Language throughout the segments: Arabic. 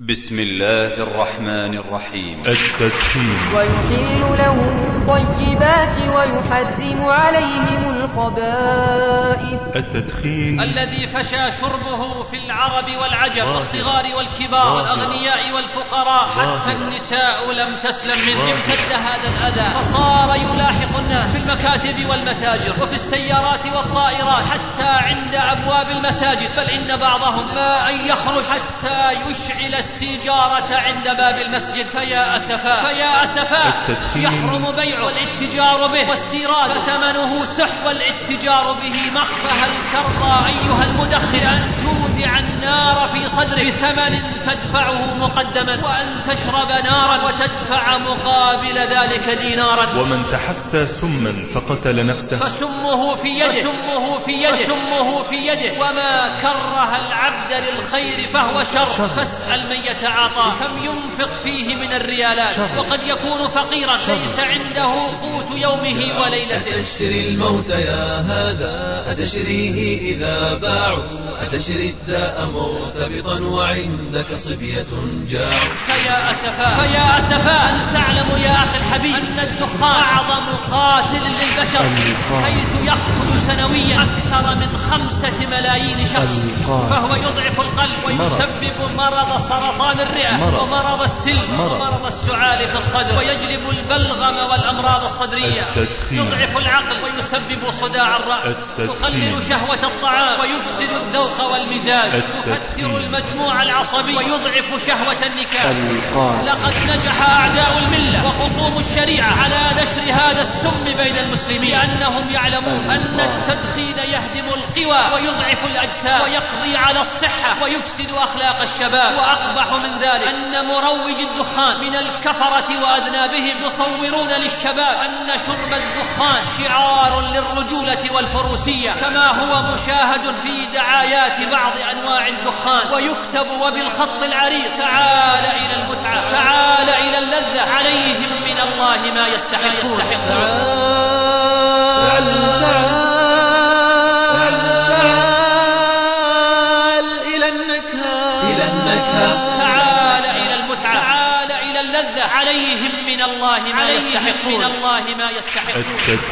بسم الله الرحمن الرحيم التدخين ويحل لهم الطيبات ويحرم عليهم الخبائث التدخين الذي فشى شربه في العرب والعجم. والصغار والكبار. والأغنياء والفقراء حتى. النساء لم تسلم منه. امتد هذا الأذى فصار يلاحق الناس في المكاتب والمتاجر وفي السيارات والطائرات حتى عند أبواب المساجد بل إن بعضهم ما أن يخرج حتى يشعل السيجارة عند باب المسجد فيا أسفا فيا أسفا. يحرم بيعه والاتجار به واستيراد ثمنه سحب والاتجار به مخفى هل ترضى أيها المدخن أن تودع النار في صدرك بثمن تدفعه مقدما وأن تشرب نارا وتدفع مقابل ذلك دينارا ومن تحسى سما فقتل نفسه فسمه في يده فسمه في يده فسمه في يده وما كره العبد للخير فهو شر, شر. فاسأل من يتعاطى كم ينفق فيه من الريالات. وقد يكون فقيرا. ليس عنده قوت يومه وليلته. أتشري الموت يا هذا؟ أتشريه إذا باعوا؟ أتشري الداء مرتبطا وعندك صبية جاعوا؟ فيا أسفا. فيا أسفا. هل تعلم يا أخي الحبيب أن الدخان أعظم قاتل للبشر. حيث يقتل سنويا أكثر من خمسة ملايين شخص. فهو يضعف القلب ويسبب مرض سرطان الرئة مرض. ومرض السلم مرض. ومرض السعال في الصدر ويجلب البلغم والأمراض الصدرية التدخين. يضعف العقل ويسبب صداع الرأس التدخين. يقلل شهوة الطعام ويفسد الذوق والمزاج. يفتر المجموع العصبي ويضعف شهوة النكاح. لقد نجح أعداء الملة وخصوم الشريعة على نشر هذا السم بين المسلمين لأنهم يعلمون أن التدخين يهدم القوى ويضعف الأجسام ويقضي على الصحة ويفسد أخلاق الشباب وأقبح من ذلك. أن مروج الدخان من الكفرة وأذنابهم يصورون للشباب أن شرب الدخان شعار للرجولة والفروسية كما هو مشاهد في دعايات بعض أنواع الدخان. ويكتب وبالخط العريض تعال إلى المتعة تعال إلى اللذة عليهم من الله ما يستحقون. يستحقون. من الله ما يستحقون.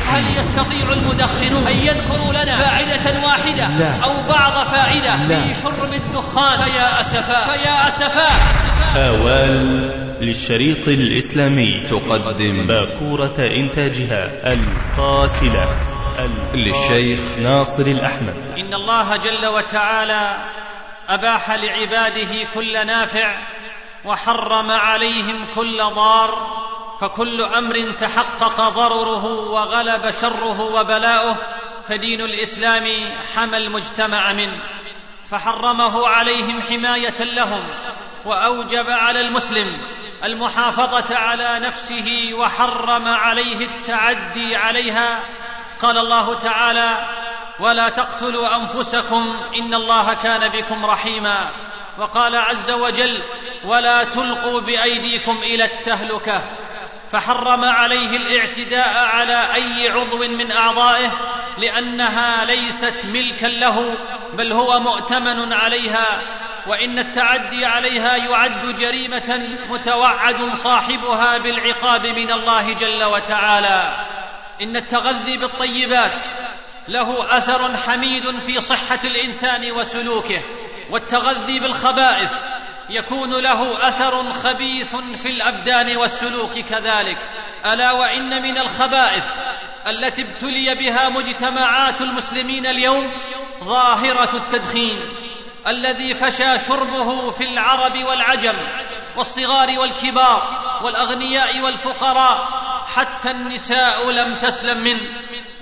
هل يستطيع المدخنون أن يذكروا لنا فائدة واحدة لا. أو بعض فائدة لا. في شرب الدخان؟ فيا أسفا. فيا أسفا. آوال للشريط الإسلامي تقدم باكورة إنتاجها القاتلة. ال- للشيخ ناصر الأحمد. إن الله جل وتعالى أباح لعباده كل نافع وحرم عليهم كل ضار. فكل أمر تحقق ضرره وغلب شره وبلاؤه فدين الإسلام حمى المجتمع منه. فحرمه عليهم حماية لهم وأوجب على المسلم المحافظة على نفسه وحرم عليه التعدي عليها. قال الله تعالى ولا تقتلوا أنفسكم إن الله كان بكم رحيما وقال عز وجل ولا تلقوا بأيديكم إلى التهلكة فحرم عليه الاعتداء على أي عضو من أعضائه لأنها ليست ملكا له بل هو مؤتمن عليها وإن التعدي عليها يعد جريمة متوعد صاحبها بالعقاب من الله جل وتعالى. إن التغذي بالطيبات له أثر حميد في صحة الإنسان وسلوكه والتغذي بالخبائث يكون له أثر خبيث في الأبدان والسلوك كذلك. ألا وإن من الخبائث التي ابتلي بها مجتمعات المسلمين اليوم ظاهرة التدخين الذي فشى شربه في العرب والعجم والصغار والكبار والأغنياء والفقراء حتى النساء لم تسلم منه.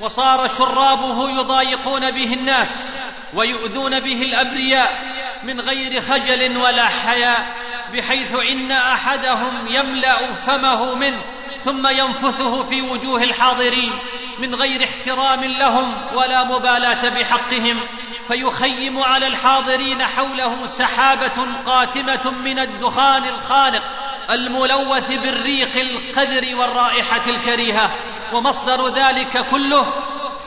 وصار شرابه يضايقون به الناس ويؤذون به الأبرياء من غير خجل ولا حياء بحيث إن أحدهم يملأ فمه منه ثم ينفثه في وجوه الحاضرين من غير احترام لهم ولا مبالاة بحقهم. فيخيم على الحاضرين حوله سحابة قاتمة من الدخان الخانق الملوث بالريق القذر والرائحة الكريهة. ومصدر ذلك كله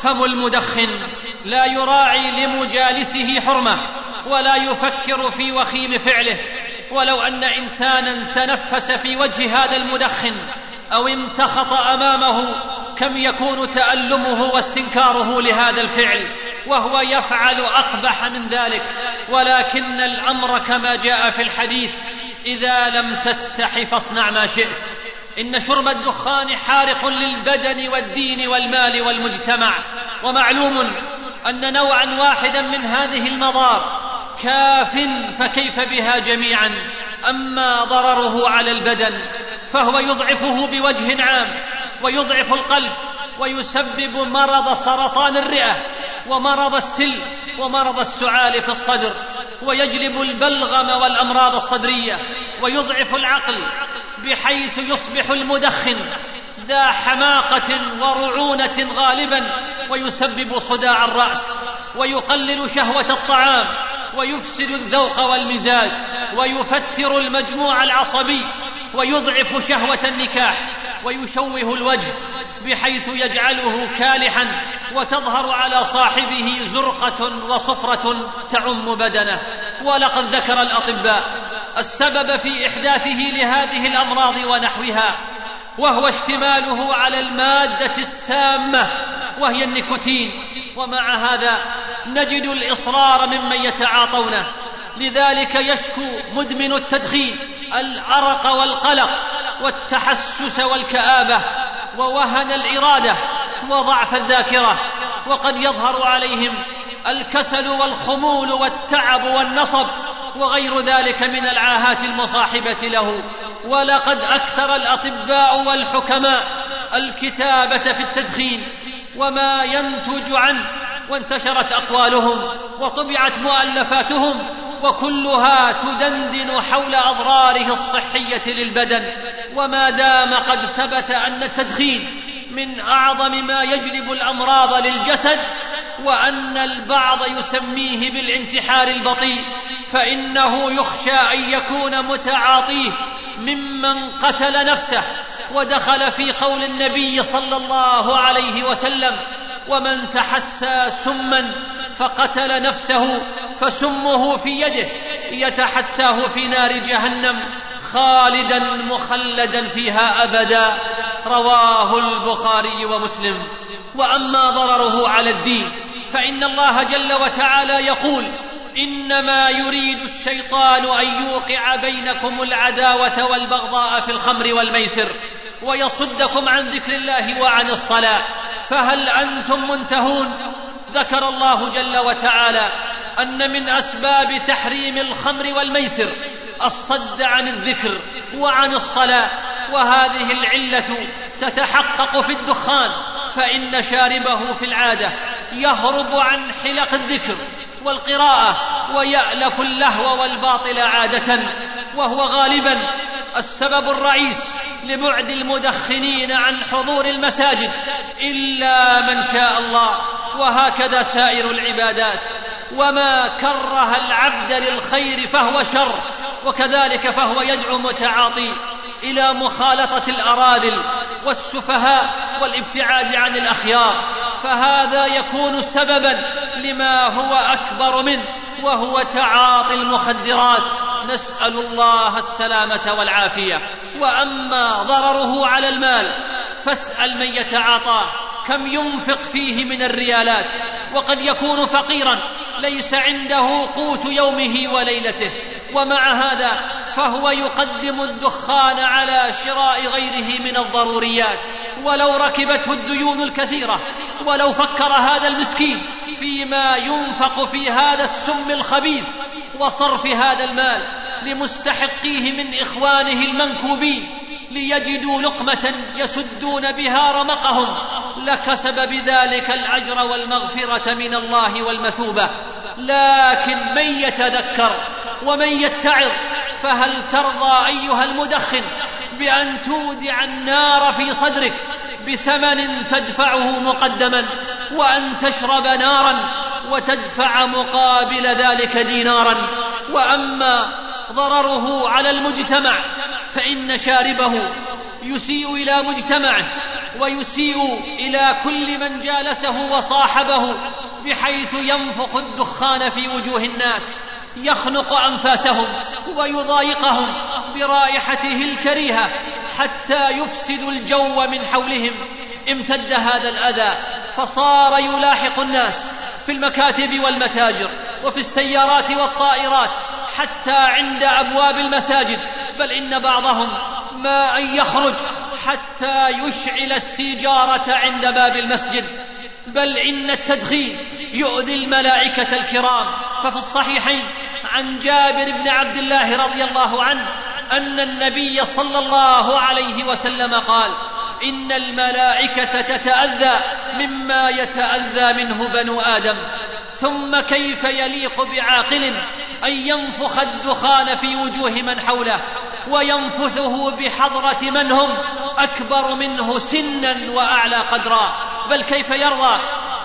فم المدخن لا يراعي لمجالسه حرمة. ولا يفكر في وخيم فعله. ولو أن إنسانا تنفس في وجه هذا المدخن أو امتخط أمامه كم يكون تألمه واستنكاره لهذا الفعل؟ وهو يفعل أقبح من ذلك. ولكن الأمر كما جاء في الحديث إذا لم تستح فاصنع ما شئت. إن شرب الدخان حارق للبدن والدين والمال والمجتمع. ومعلوم أن نوعا واحدا من هذه المضار كاف فكيف بها جميعا أما ضرره على البدن فهو يضعفه بوجه عام ويضعف القلب ويسبب مرض سرطان الرئة ومرض السل ومرض السعال في الصدر ويجلب البلغم والأمراض الصدرية ويضعف العقل بحيث يصبح المدخن ذا حماقة ورعونة غالبا ويسبب صداع الرأس ويقلل شهوة الطعام ويفسد الذوق والمزاج ويفتر المجموع العصبي ويضعف شهوة النكاح ويشوه الوجه بحيث يجعله كالحا وتظهر على صاحبه زرقة وصفرة تعم بدنه. ولقد ذكر الأطباء السبب في إحداثه لهذه الأمراض ونحوها وهو اشتماله على المادة السامة وهي النيكوتين. ومع هذا نجد الإصرار ممن يتعاطونه. لذلك يشكو مدمن التدخين الارق والقلق والتحسس والكآبة ووهن الإرادة وضعف الذاكرة وقد يظهر عليهم الكسل والخمول والتعب والنصب وغير ذلك من العاهات المصاحبة له. ولقد أكثر الأطباء والحكماء الكتابة في التدخين وما ينتج عنه وانتشرت أقوالهم وطبعت مؤلفاتهم وكلها تدندن حول أضراره الصحية للبدن وما دام قد ثبت أن التدخين من أعظم ما يجلب الأمراض للجسد وأن البعض يسميه بالانتحار البطيء فإنه يخشى أن يكون متعاطيه ممن قتل نفسه ودخل في قول النبي صلى الله عليه وسلم ومن تحسى سما فقتل نفسه فسمه في يده يتحساه في نار جهنم خالدا مخلدا فيها أبدا. رواه البخاري ومسلم. وأما ضرره على الدين فإن الله جل وتعالى يقول إنما يريد الشيطان أن يوقع بينكم العداوة والبغضاء في الخمر والميسر. ويصدكم عن ذكر الله وعن الصلاة. فهل أنتم منتهون؟ ذكر الله جل وتعالى أن من أسباب تحريم الخمر والميسر الصد عن الذكر وعن الصلاة. وهذه العلة تتحقق في الدخان فإن شاربه في العادة يهرب عن حلق الذكر والقراءة ويألف اللهو والباطل عادة وهو غالبا السبب الرئيس لبعد المدخنين عن حضور المساجد إلا من شاء الله وهكذا سائر العبادات. وما كره العبد للخير فهو شر وكذلك فهو يدعو متعاطي إلى مخالطة الأراذل والسفهاء والابتعاد عن الأخيار. فهذا يكون سببا لما هو أكبر منه وهو تعاطي المخدرات. نسأل الله السلامة والعافية. وأما ضرره على المال فاسأل من يتعاطاه. كم ينفق فيه من الريالات؟ وقد يكون فقيرا ليس عنده قوت يومه وليلته. ومع هذا فهو يقدم الدخان على شراء غيره من الضروريات. ولو ركبته الديون الكثيرة ولو فكر هذا المسكين فيما ينفق في هذا السم الخبيث وصرف هذا المال. لمستحقيه من إخوانه المنكوبين ليجدوا لقمة يسدون بها رمقهم لكسب بذلك الأجر والمغفرة من الله والمثوبة. لكن من يتذكر ومن يتعظ فهل ترضى أيها المدخن بأن تودع النار في صدرك بثمن تدفعه مقدما وأن تشرب نارا وتدفع مقابل ذلك دينارا؟ وأما ضرره على المجتمع فإن شاربه يسيء إلى مجتمعه ويسيء إلى كل من جالسه وصاحبه بحيث ينفخ الدخان في وجوه الناس يخنق أنفاسهم ويضايقهم برائحته الكريهة حتى يفسد الجو من حولهم. امتد هذا الأذى فصار يلاحق الناس في المكاتب والمتاجر وفي السيارات والطائرات حتى عند أبواب المساجد بل إن بعضهم ما أن يخرج حتى يشعل السيجارة عند باب المسجد. بل إن التدخين يؤذي الملائكة الكرام. ففي الصحيحين عن جابر بن عبد الله رضي الله عنه أن النبي صلى الله عليه وسلم قال إن الملائكة تتأذى مما يتأذى منه بنو آدم ثم كيف يليق بعاقل؟ أن ينفخ الدخان في وجوه من حوله وينفثه بحضرة من هم أكبر منه سنا وأعلى قدرا. بل كيف يرضى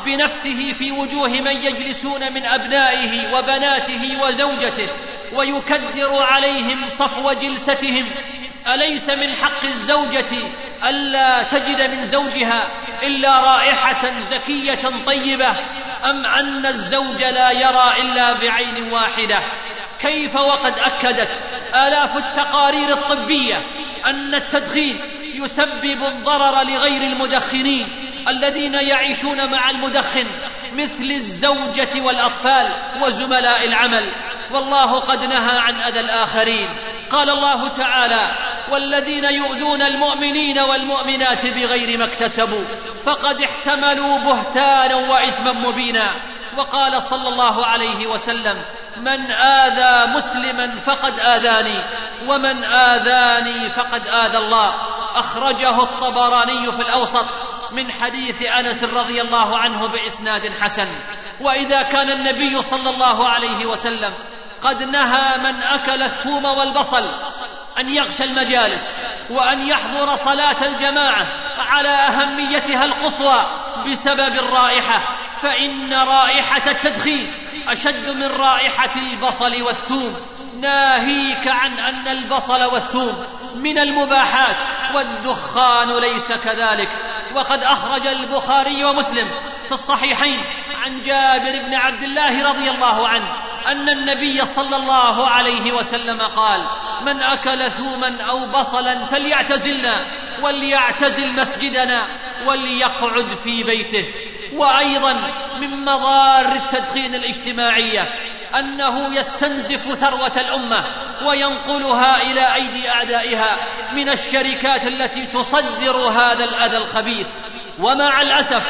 بنفثه في وجوه من يجلسون من أبنائه وبناته وزوجته ويكدر عليهم صفو جلستهم؟ أليس من حق الزوجة ألا تجد من زوجها إلا رائحة زكية طيبة أم أن الزوج لا يرى إلا بعين واحدة؟ كيف وقد أكدت آلاف التقارير الطبية أن التدخين يسبب الضرر لغير المدخنين الذين يعيشون مع المدخن مثل الزوجة والأطفال وزملاء العمل؟ والله قد نهى عن أذى الآخرين. قال الله تعالى والذين يؤذون المؤمنين والمؤمنات بغير ما اكتسبوا فقد احتملوا بهتانا وإثما مبينا. وقال صلى الله عليه وسلم من آذى مسلما فقد آذاني ومن آذاني فقد آذى الله. أخرجه الطبراني في الأوسط من حديث أنس رضي الله عنه بإسناد حسن. وإذا كان النبي صلى الله عليه وسلم قد نهى من أكل الثوم والبصل أن يغشى المجالس وأن يحضر صلاة الجماعة على أهميتها القصوى بسبب الرائحة فإن رائحة التدخين أشد من رائحة البصل والثوم. ناهيك عن أن البصل والثوم من المباحات والدخان ليس كذلك. وقد أخرج البخاري ومسلم في الصحيحين عن جابر بن عبد الله رضي الله عنه أن النبي صلى الله عليه وسلم قال من أكل ثوما أو بصلا فليعتزلنا وليعتزل مسجدنا وليقعد في بيته. وأيضا من مضار التدخين الاجتماعية أنه يستنزف ثروة الأمة وينقلها إلى أيدي أعدائها من الشركات التي تصدر هذا الأذى الخبيث. ومع الأسف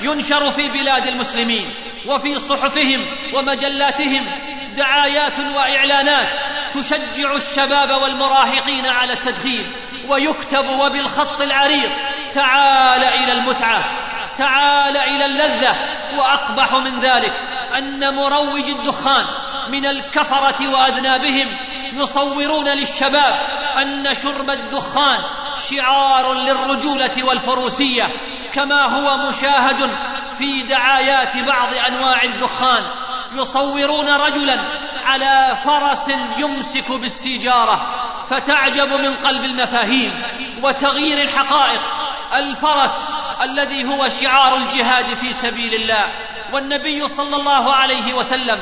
ينشر في بلاد المسلمين وفي صحفهم ومجلاتهم دعايات وإعلانات تشجع الشباب والمراهقين على التدخين ويكتب وبالخط العريض تعال إلى المتعة تعال إلى اللذة وأقبح من ذلك أن مروج الدخان من الكفرة وأذنابهم يصورون للشباب أن شرب الدخان شعار للرجولة والفروسية كما هو مشاهد في دعايات بعض أنواع الدخان يصورون رجلا على فرس يمسك بالسيجارة فتعجب من قلب المفاهيم وتغيير الحقائق. الفرس الذي هو شعار الجهاد في سبيل الله والنبي صلى الله عليه وسلم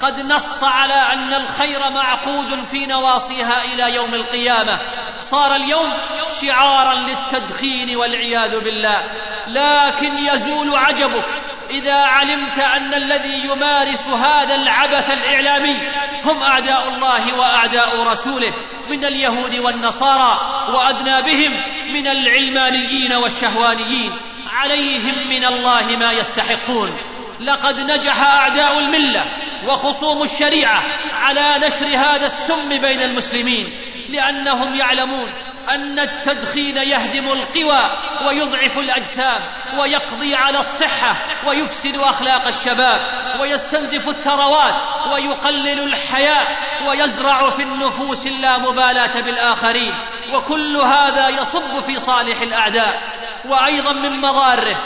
قد نص على أن الخير معقود في نواصيها إلى يوم القيامة. صار اليوم شعارا للتدخين والعياذ بالله. لكن يزول عجبك إذا علمت أن الذي يمارس هذا العبث الإعلامي هم أعداء الله وأعداء رسوله من اليهود والنصارى وأدنى بهم من العلمانيين والشهوانيين. عليهم من الله ما يستحقون. لقد نجح أعداء الملة وخصوم الشريعة على نشر هذا السم بين المسلمين لأنهم يعلمون أن التدخين يهدم القوى ويضعف الأجسام ويقضي على الصحة ويفسد أخلاق الشباب ويستنزف الثروات ويقلل الحياء ويزرع في النفوس اللامبالاه بالآخرين. وكل هذا يصب في صالح الأعداء. وأيضا من مضاره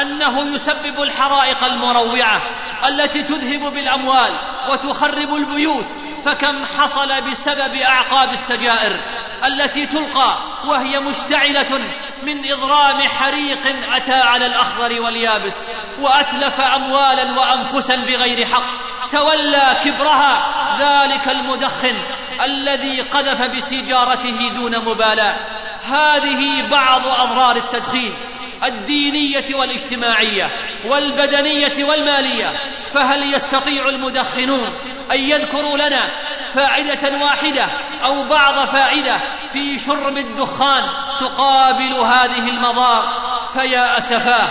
أنه يسبب الحرائق المروعة التي تذهب بالأموال وتخرب البيوت فكم حصل بسبب أعقاب السجائر التي تلقى وهي مشتعلة من إضرام حريق أتى على الأخضر واليابس وأتلف أموالا وأنفسا بغير حق. تولى كبرها ذلك المدخن الذي قذف بسيجارته دون مبالاة. هذه بعض أضرار التدخين. الدينية والاجتماعية والبدنية والمالية فهل يستطيع المدخنون أن يذكروا لنا فائده واحدة أو بعض فائده في شرب الدخان تقابل هذه المضار؟ فيا أسفاه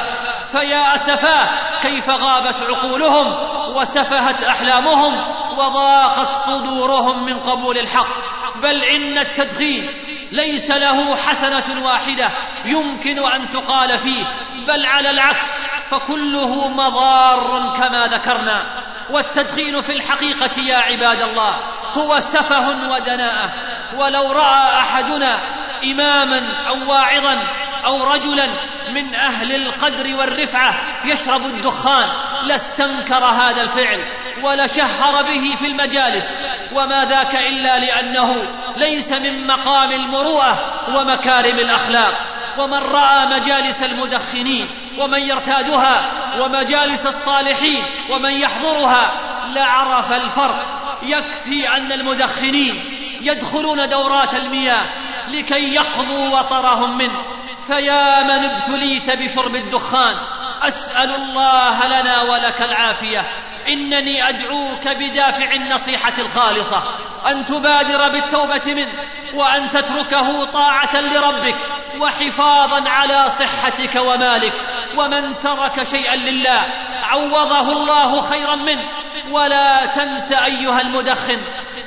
فيا أسفاه كيف غابت عقولهم وسفهت أحلامهم وضاقت صدورهم من قبول الحق؟ بل إن التدخين ليس له حسنة واحدة يمكن أن تقال فيه بل على العكس فكله مضار كما ذكرنا. والتدخين في الحقيقة يا عباد الله هو سفه ودناءة. ولو رأى أحدنا إماما أو واعظا أو رجلا من أهل القدر والرفعة يشرب الدخان لاستنكر هذا الفعل. ولشهر به في المجالس وما ذاك إلا لأنه ليس من مقام المروءة ومكارم الأخلاق. ومن رأى مجالس المدخنين ومن يرتادها ومجالس الصالحين ومن يحضرها لعرف الفرق. يكفي أن المدخنين يدخلون دورات المياه لكي يقضوا وطرهم منه. فيا من ابتليت بشرب الدخان أسأل الله لنا ولك العافية. إنني أدعوك بدافع النصيحة الخالصة أن تبادر بالتوبة منه وأن تتركه طاعة لربك وحفاظا على صحتك ومالك ومن ترك شيئا لله عوضه الله خيرا منه. ولا تنس أيها المدخن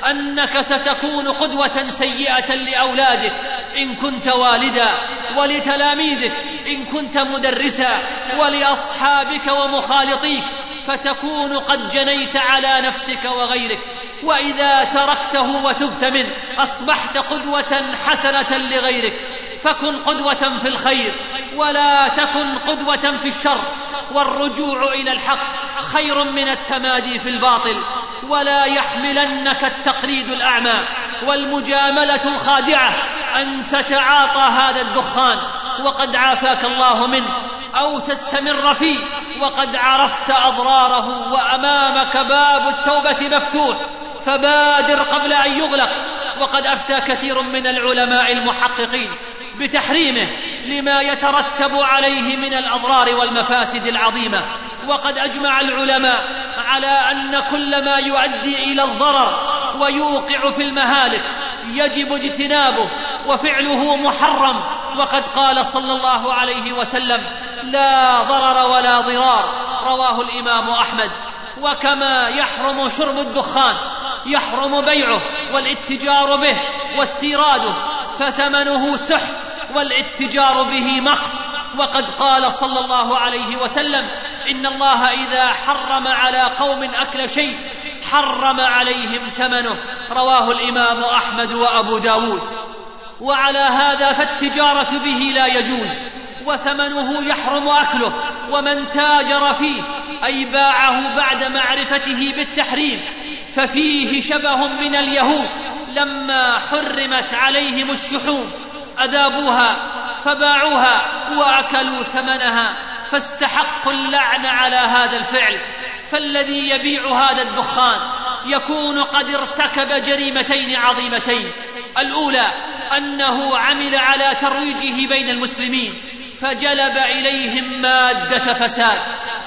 أنك ستكون قدوة سيئة لأولادك إن كنت والدا ولتلاميذك إن كنت مدرسا ولأصحابك ومخالطيك. فتكون قد جنيت على نفسك وغيرك وإذا تركته وتبت منه أصبحت قدوة حسنة لغيرك فكن قدوة في الخير ولا تكن قدوة في الشر والرجوع إلى الحق خير من التمادي في الباطل ولا يحملنك التقليد الأعمى والمجاملة الخادعة أن تتعاطى هذا الدخان وقد عافاك الله منه. أو تستمر فيه. وقد عرفت أضراره وأمامك باب التوبة مفتوح. فبادر قبل أن يغلق. وقد أفتى كثير من العلماء المحققين بتحريمه لما يترتب عليه من الأضرار والمفاسد العظيمة. وقد أجمع العلماء على أن كل ما يؤدي إلى الضرر ويوقع في المهالك يجب اجتنابه وفعله محرم. وقد قال صلى الله عليه وسلم لا ضرر ولا ضرار رواه الإمام أحمد. وكما يحرم شرب الدخان يحرم بيعه والاتجار به واستيراده فثمنه سحت والاتجار به مقت. وقد قال صلى الله عليه وسلم إن الله إذا حرم على قوم أكل شيء حرم عليهم ثمنه. رواه الإمام أحمد وأبو داود. وعلى هذا فالتجارة به لا يجوز. وثمنه يحرم أكله ومن تاجر فيه أي باعه بعد معرفته بالتحريم ففيه شبه من اليهود لما حرمت عليهم الشحوم أذابوها فباعوها وأكلوا ثمنها فاستحقوا اللعن على هذا الفعل فالذي يبيع هذا الدخان يكون قد ارتكب جريمتين عظيمتين الأولى أنه عمل على ترويجه بين المسلمين فجلب إليهم مادة فساد.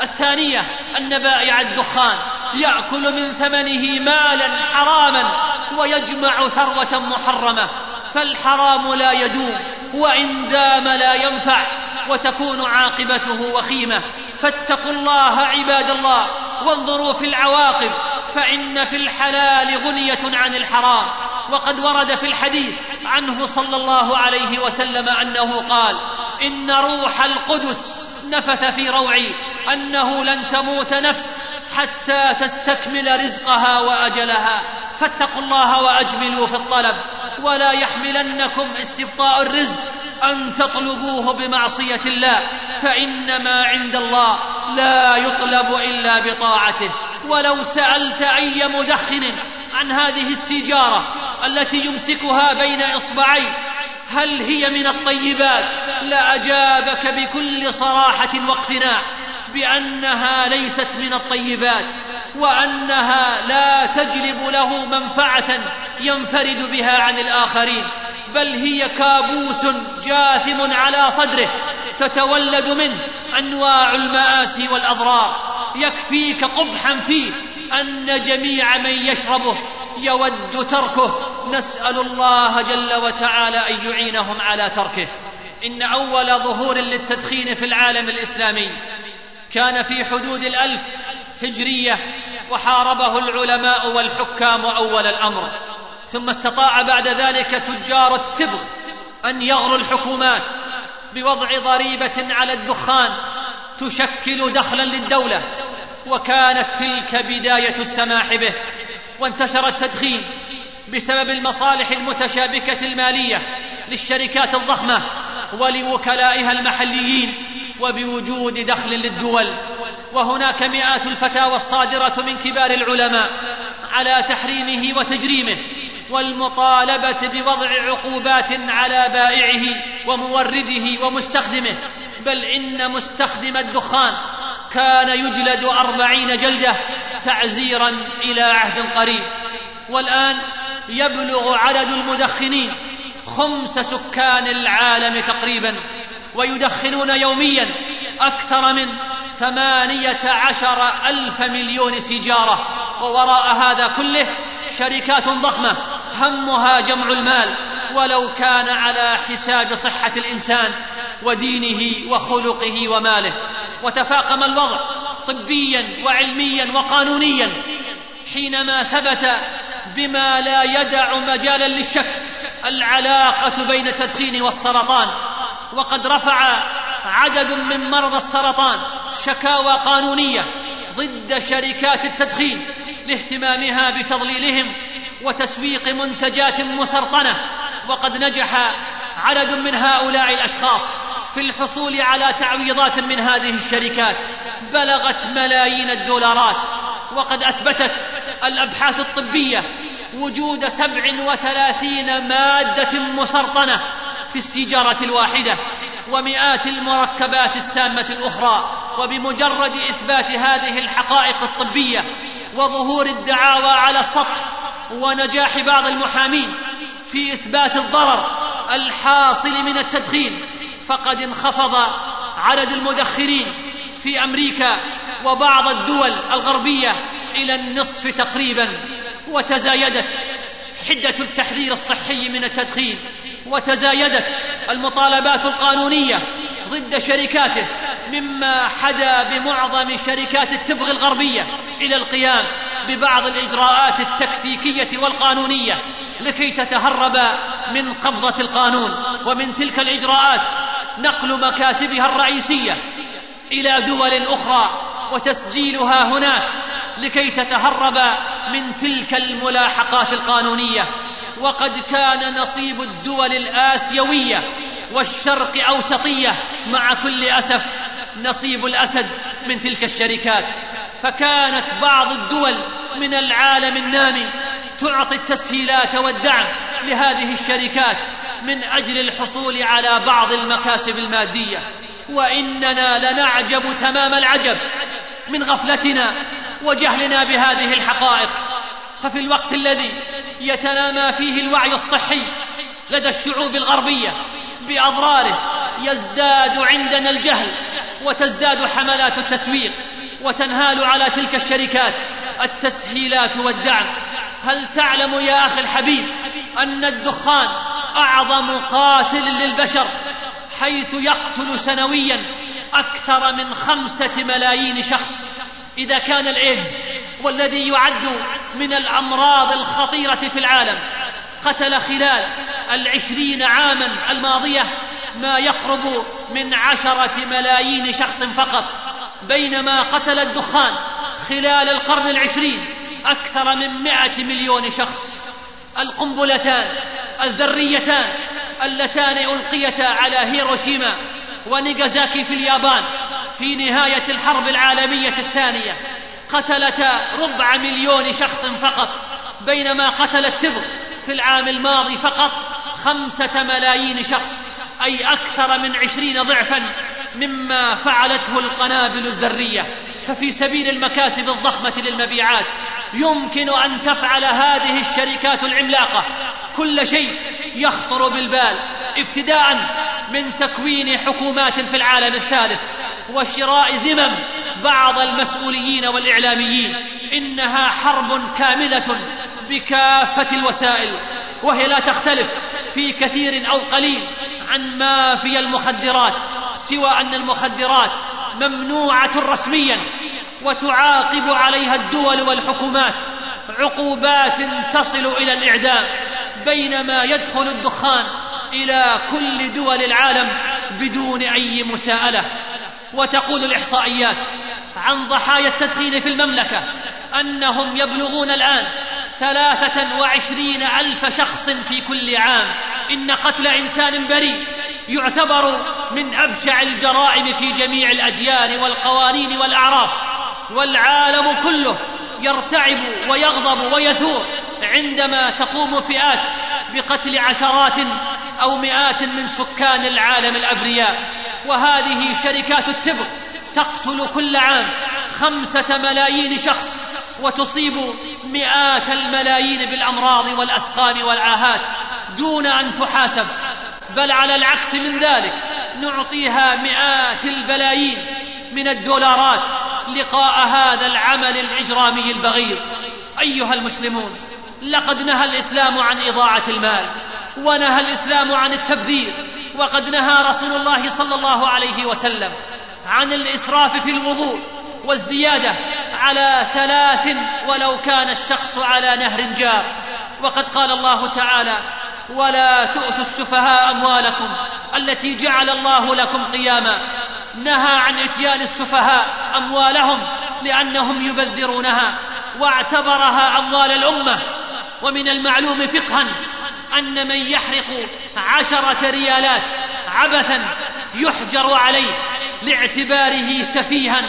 الثانية ان بائع الدخان. يأكل من ثمنه مالا حراما ويجمع ثروة محرمة. فالحرام لا يدوم وإن دام لا ينفع وتكون عاقبته وخيمة. فاتقوا الله عباد الله وانظروا في العواقب فإن في الحلال غنية عن الحرام. وقد ورد في الحديث عنه صلى الله عليه وسلم أنه قال إن روح القدس نفث في روعي أنه لن تموت نفس حتى تستكمل رزقها وأجلها. فاتقوا الله وأجملوا في الطلب. ولا يحملنكم استبطاء الرزق أن تطلبوه بمعصية الله. فإنما عند الله لا يطلب إلا بطاعته. ولو سألت أي مدخن عن هذه السيجارة التي يمسكها بين اصبعيه هل هي من الطيبات؟ لاجابك بكل صراحة واقتناع بأنها ليست من الطيبات وأنها لا تجلب له منفعة ينفرد بها عن الآخرين بل هي كابوس جاثم على صدره تتولد منه أنواع المآسي والأضرار. يكفيك قبحا فيه أن جميع من يشربه يود تركه نسأل الله جل وتعالى أن يعينهم على تركه. إن أول ظهور للتدخين في العالم الإسلامي كان في حدود الألف هجرية وحاربه العلماء والحكام أول الأمر. ثم استطاع بعد ذلك تجار التبغ أن يغروا الحكومات بوضع ضريبة على الدخان تشكل دخلا للدولة. وكانت تلك بداية السماح به وانتشر التدخين. بسبب المصالح المتشابكة المالية للشركات الضخمة ولوكلائها المحليين وبوجود دخل للدول. وهناك مئات الفتاوى الصادرة من كبار العلماء على تحريمه وتجريمه والمطالبة بوضع عقوبات على بائعه ومورده ومستخدمه. بل إن مستخدم الدخان كان يجلد أربعين جلدة تعزيرا إلى عهد قريب. والآن يبلغ عدد المدخنين خمس سكان العالم تقريبا ويدخنون يوميا أكثر من ثمانية عشر ألف مليون سيجارة. ووراء هذا كله شركات ضخمة همها جمع المال. ولو كان على حساب صحة الإنسان ودينه وخلقه وماله. وتفاقم الوضع طبيا وعلميا وقانونيا. حينما ثبت بما لا يدع مجالا للشك العلاقة بين التدخين والسرطان. وقد رفع عدد من مرضى السرطان شكاوى قانونية ضد شركات التدخين لاهتمامها بتضليلهم وتسويق منتجات مسرطنة. وقد نجح عدد من هؤلاء الأشخاص في الحصول على تعويضات من هذه الشركات. بلغت ملايين الدولارات. وقد أثبتت الأبحاث الطبية وجود سبع وثلاثين مادة مسرطنة في السيجارة الواحدة ومئات المركبات السامة الأخرى وبمجرد إثبات هذه الحقائق الطبية وظهور الدعاوى على السطح ونجاح بعض المحامين في إثبات الضرر الحاصل من التدخين فقد انخفض عدد المدخرين في أمريكا وبعض الدول الغربية إلى النصف تقريبا. وتزايدت حدة التحذير الصحي من التدخين وتزايدت المطالبات القانونية ضد شركاته مما حدا بمعظم شركات التبغ الغربية إلى القيام ببعض الإجراءات التكتيكية والقانونية لكي تتهرب من قبضة القانون ومن تلك الإجراءات نقل مكاتبها الرئيسية إلى دول أخرى وتسجيلها هناك لكي تتهرب من تلك الملاحقات القانونية وقد كان نصيب الدول الآسيوية والشرق أوسطية مع كل أسف نصيب الأسد من تلك الشركات. فكانت بعض الدول من العالم النامي تعطي التسهيلات والدعم لهذه الشركات من أجل الحصول على بعض المكاسب المادية. وإننا لنعجب تمام العجب من غفلتنا وجهلنا بهذه الحقائق. ففي الوقت الذي يتنامى فيه الوعي الصحي لدى الشعوب الغربية بأضراره يزداد عندنا الجهل وتزداد حملات التسويق وتنهال على تلك الشركات التسهيلات والدعم. هل تعلم يا أخي الحبيب أن الدخان أعظم قاتل للبشر حيث يقتل سنويا أكثر من خمسة ملايين شخص؟ إذا كان الإيدز والذي يعد من الأمراض الخطيرة في العالم قتل خلال العشرين عاما الماضية ما يقرب من عشرة ملايين شخص فقط بينما قتل الدخان خلال القرن العشرين أكثر من مائة مليون شخص. القنبلتان الذريتان اللتان ألقيتا على هيروشيما ونيغازاكي في اليابان في نهاية الحرب العالمية الثانية قتلتا ربع مليون شخص فقط بينما قتل التبغ في العام الماضي فقط خمسة ملايين شخص أي أكثر من عشرين ضعفا مما فعلته القنابل الذرية. ففي سبيل المكاسب الضخمة للمبيعات يمكن أن تفعل هذه الشركات العملاقة. كل شيء يخطر بالبال ابتداء من تكوين حكومات في العالم الثالث. وشراء ذمم بعض المسؤولين والإعلاميين. إنها حرب كاملة بكافة الوسائل وهي لا تختلف في كثير أو قليل عن مافيا المخدرات سوى أن المخدرات ممنوعة رسميا وتعاقب عليها الدول والحكومات. عقوبات تصل إلى الإعدام بينما يدخل الدخان إلى كل دول العالم بدون أي مساءلة. وتقول الإحصائيات عن ضحايا التدخين في المملكة أنهم يبلغون الآن ثلاثة وعشرين ألف شخص في كل عام. إن قتل إنسان بريء يعتبر من أبشع الجرائم في جميع الأديان والقوانين والأعراف. والعالم كله يرتعب ويغضب ويثور عندما تقوم فئات بقتل عشرات أو مئات من سكان العالم الأبرياء. وهذه شركات التبغ تقتل كل عام خمسة ملايين شخص وتصيب مئات الملايين بالأمراض والأسقام والعاهات دون أن تحاسب. بل على العكس من ذلك نعطيها مئات البلايين من الدولارات لقاء هذا العمل الإجرامي البغيض أيها المسلمون لقد نهى الإسلام عن إضاعة المال ونهى الإسلام عن التبذير وقد نهى رسول الله صلى الله عليه وسلم عن الإسراف في الوضوء والزيادة على ثلاث ولو كان الشخص على نهر جار. وقد قال الله تعالى ولا تؤتوا السفهاء أموالكم التي جعل الله لكم قياما نهى عن إتيان السفهاء أموالهم لأنهم يبذرونها واعتبرها أموال الأمة. ومن المعلوم فقها أن من يحرق عشرة ريالات عبثا يحجر عليه لاعتباره سفيها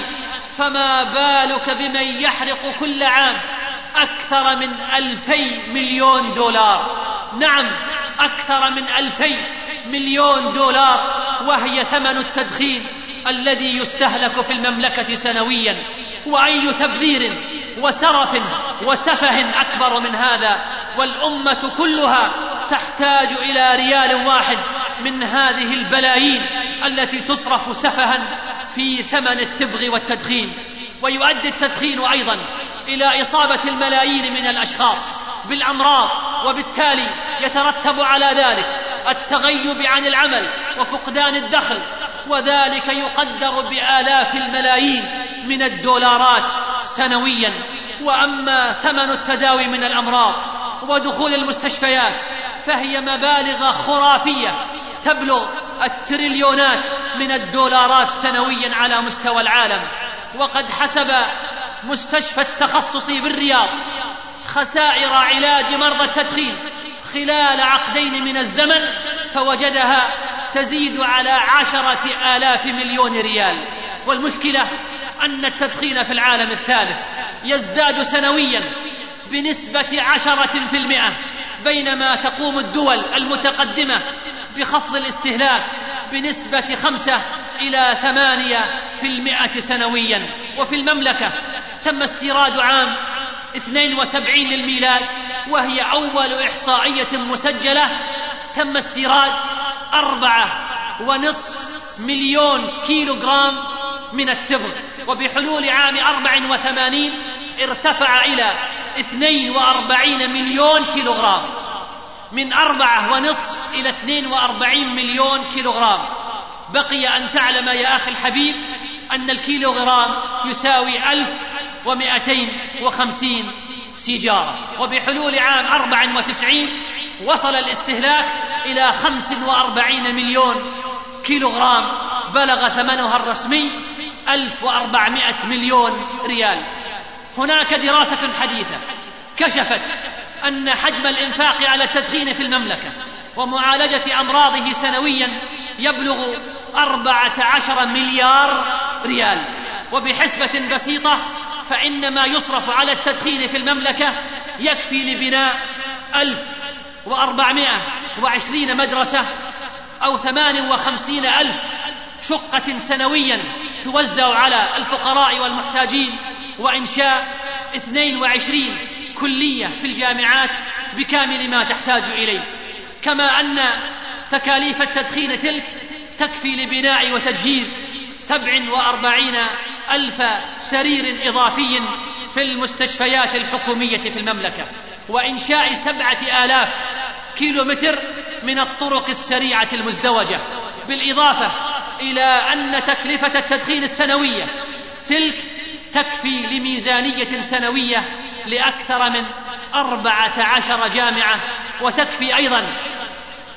فما بالك بمن يحرق كل عام أكثر من ألفي مليون دولار؟ نعم أكثر من ألفي مليون دولار وهي ثمن التدخين الذي يستهلك في المملكة سنويا. وأي تبذير وسرف وسفه أكبر من هذا؟ والأمة كلها تحتاج إلى ريال واحد من هذه البلايين التي تصرف سفها في ثمن التبغ والتدخين. ويؤدي التدخين أيضا إلى إصابة الملايين من الأشخاص. بالأمراض وبالتالي يترتب على ذلك التغيب عن العمل وفقدان الدخل. وذلك يقدر بآلاف الملايين من الدولارات سنويا. وأما ثمن التداوي من الأمراض ودخول المستشفيات فهي مبالغ خرافية تبلغ التريليونات من الدولارات سنويا على مستوى العالم. وقد حسب مستشفى التخصص بالرياض خسائر علاج مرضى التدخين خلال عقدين من الزمن فوجدها تزيد على عشرة آلاف مليون ريال. والمشكلة أن التدخين في العالم الثالث يزداد سنويا بنسبة عشرة في المئة. بينما تقوم الدول المتقدمة بخفض الاستهلاك بنسبة خمسة إلى ثمانية في المئة سنويا. وفي المملكة تم استيراد عام 72 للميلاد وهي أول إحصائية مسجلة. تم استيراد أربعة ونصف مليون كيلو جرام من التبغ. وبحلول عام أربع وثمانين ارتفع إلى اثنين وأربعين مليون كيلو جرام من أربعة ونصف إلى اثنين وأربعين مليون كيلو جرام بقي أن تعلم يا أخي الحبيب أن الكيلو جرام يساوي ألف ومائتين وخمسين سيجارة. وبحلول عام أربع وتسعين وصل الاستهلاك إلى خمس وأربعين مليون كيلو غرام بلغ ثمنها الرسمي ألف وأربعمائة مليون ريال. هناك دراسة حديثة كشفت أن حجم الإنفاق على التدخين في المملكة ومعالجة أمراضه سنويا يبلغ أربعة عشر مليار ريال. وبحسبة بسيطة فإن ما يصرف على التدخين في المملكة يكفي لبناء ألف وأربعمائة وعشرين مدرسة أو ثمان وخمسين ألف شقة سنويا توزع على الفقراء والمحتاجين وإنشاء 22 كلية في الجامعات بكامل ما تحتاج إليه. كما أن تكاليف التدخين تلك تكفي لبناء وتجهيز سبع وأربعين ألف سرير إضافي في المستشفيات الحكومية في المملكة. وإنشاء سبعة آلاف كيلو متر من الطرق السريعة المزدوجة. بالإضافة إلى أن تكلفة التدخين السنوية تلك تكفي لميزانية سنوية لأكثر من أربعة عشر جامعة وتكفي أيضا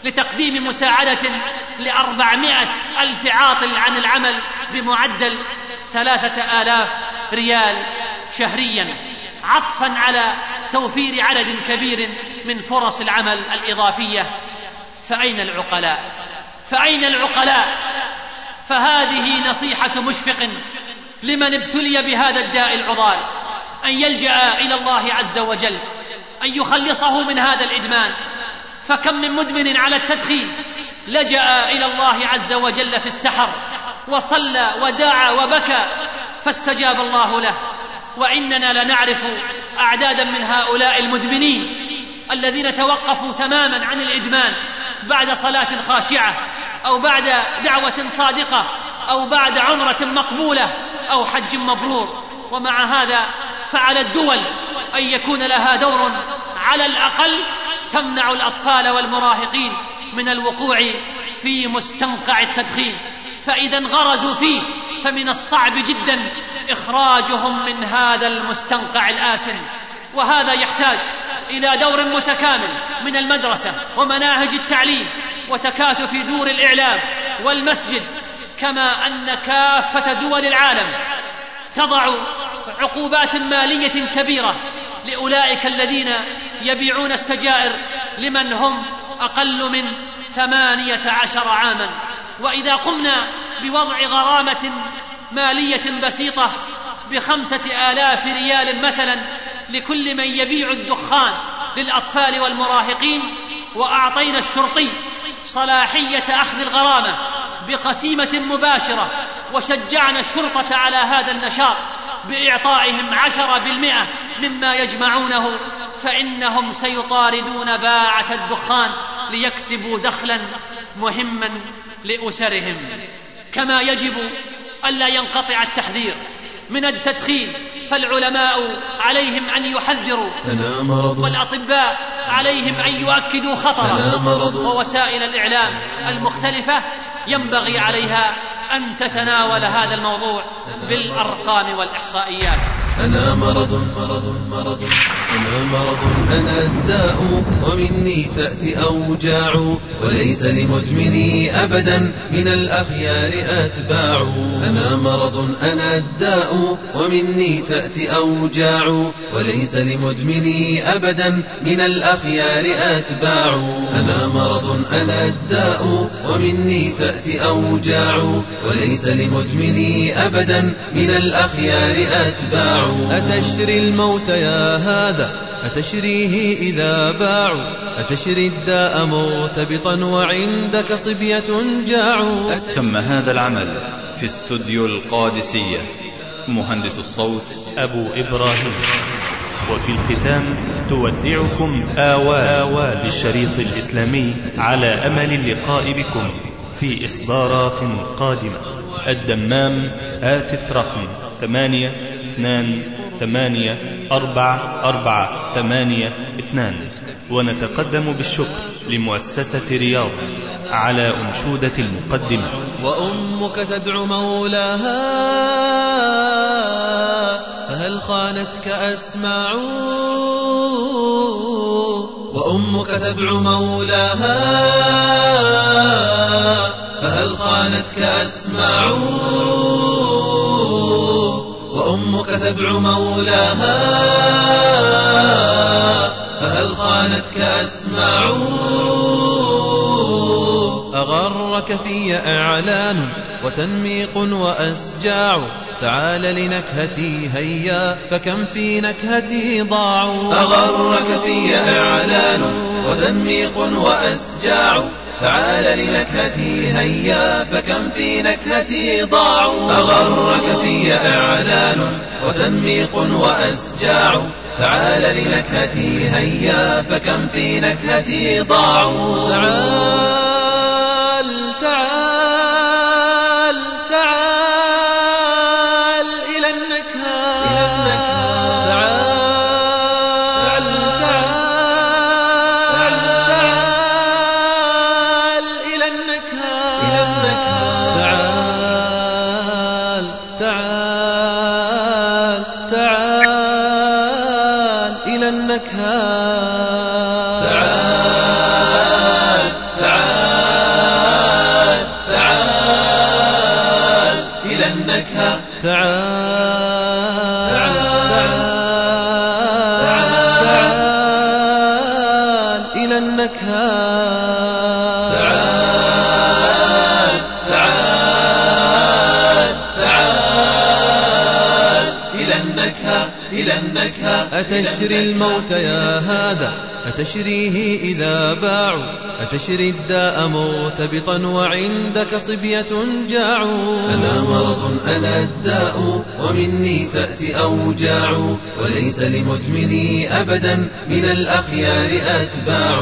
لتقديم مساعدة لأربعمائة ألف عاطل عن العمل بمعدل ثلاثة آلاف ريال شهريا عطفا على توفير عدد كبير من فرص العمل الإضافية. فأين العقلاء؟ فأين العقلاء؟ فهذه نصيحة مشفق لمن ابتلي بهذا الداء العضال أن يلجأ إلى الله عز وجل أن يخلصه من هذا الإدمان. فكم من مدمن على التدخين لجأ إلى الله عز وجل في السحر وصلى ودعا وبكى فاستجاب الله له. وإننا لنعرف أعدادا من هؤلاء المدمنين الذين توقفوا تماما عن الإدمان بعد صلاة خاشعة أو بعد دعوة صادقة أو بعد عمرة مقبولة. أو حج مبرور. ومع هذا فعلى الدول أن يكون لها دور على الأقل تمنع الأطفال والمراهقين من الوقوع في مستنقع التدخين. فإذا انغرزوا فيه فمن الصعب جدا إخراجهم من هذا المستنقع الآسن. وهذا يحتاج إلى دور متكامل من المدرسة ومناهج التعليم وتكاتف دور الإعلام والمسجد كما أن كافة دول العالم تضع عقوبات مالية كبيرة لأولئك الذين يبيعون السجائر لمن هم أقل من ثمانية عشر عاما. وإذا قمنا بوضع غرامة مالية بسيطة بخمسة آلاف ريال مثلا لكل من يبيع الدخان للأطفال والمراهقين وأعطينا الشرطي صلاحية أخذ الغرامة بقسيمة مباشرة وشجعنا الشرطة على هذا النشاط بإعطائهم عشرة بالمئة مما يجمعونه فإنهم سيطاردون باعة الدخان ليكسبوا دخلا مهما لأسرهم. كما يجب ألا ينقطع التحذير من التدخين فالعلماء عليهم أن يحذروا مرض. والأطباء عليهم أن يؤكدوا خطره ووسائل الإعلام المختلفة ينبغي عليها أن تتناول هذا الموضوع بالأرقام والإحصائيات. أنا مرض مرض مرض. أنا مرض أنا الداء. ومني تأتي أوجاع. وليس لمدمني أبدا. من الأخيار أتباع. أنا مرض أنا الداء. ومني تأتي أوجاع. وليس لمدمني أبدا. من الأخيار أتباع. أنا مرض أنا الداء. ومني تأتي أوجاع. وليس لمدمني أبدا. من الأخيار أتباع. أتشري الموت يا هذا؟ أتشريه إذا باعوا؟ أتشري الداء مرتبطا وعندك صبية جاعوا؟ تم هذا العمل في استوديو القادسية. مهندس الصوت أبو إبراهيم. وفي الختام تودعكم آوال للشريط الإسلامي على أمل اللقاء بكم في إصدارات قادمة. الدمام هاتف رقم ثمانية اثنان ثمانية أربعة أربعة ثمانية اثنان. ونتقدم بالشكر لمؤسسة رياض على أنشودة المقدمة. وأمك تدعو مولاها فهل خانتك أسماع؟ وأمك تدعو مولاها خانتك أسماع وأمك تدعو مولاها فهل خانتك أسماع أغرك في إعلان وتنميق وأسجاع تعال لنكهتي هيا فكم في نكهتي ضاعوا؟ أغرك في إعلان وتنميق وأسجاع تعال لنكهتي هيا فكم في نكهتي؟ ضاعوا. أغرك في إعلان وتنميق وأسجاع. تعال لنكهتي هيا فكم في نكهتي؟ ضاعوا. تعال تعال تعال إلى النكهة أتشري الموت يا هذا؟ أتشريه إذا باعوا؟ أتشري الداء مرتبطا وعندك صبية جاعوا؟ أنا مرض أنا الداء ومني تأتي أوجاع وليس لمدمني أبدا من الأخيار أتباع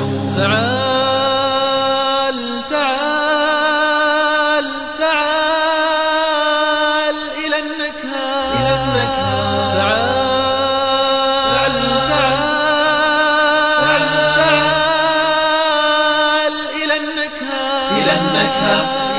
إلى النكهة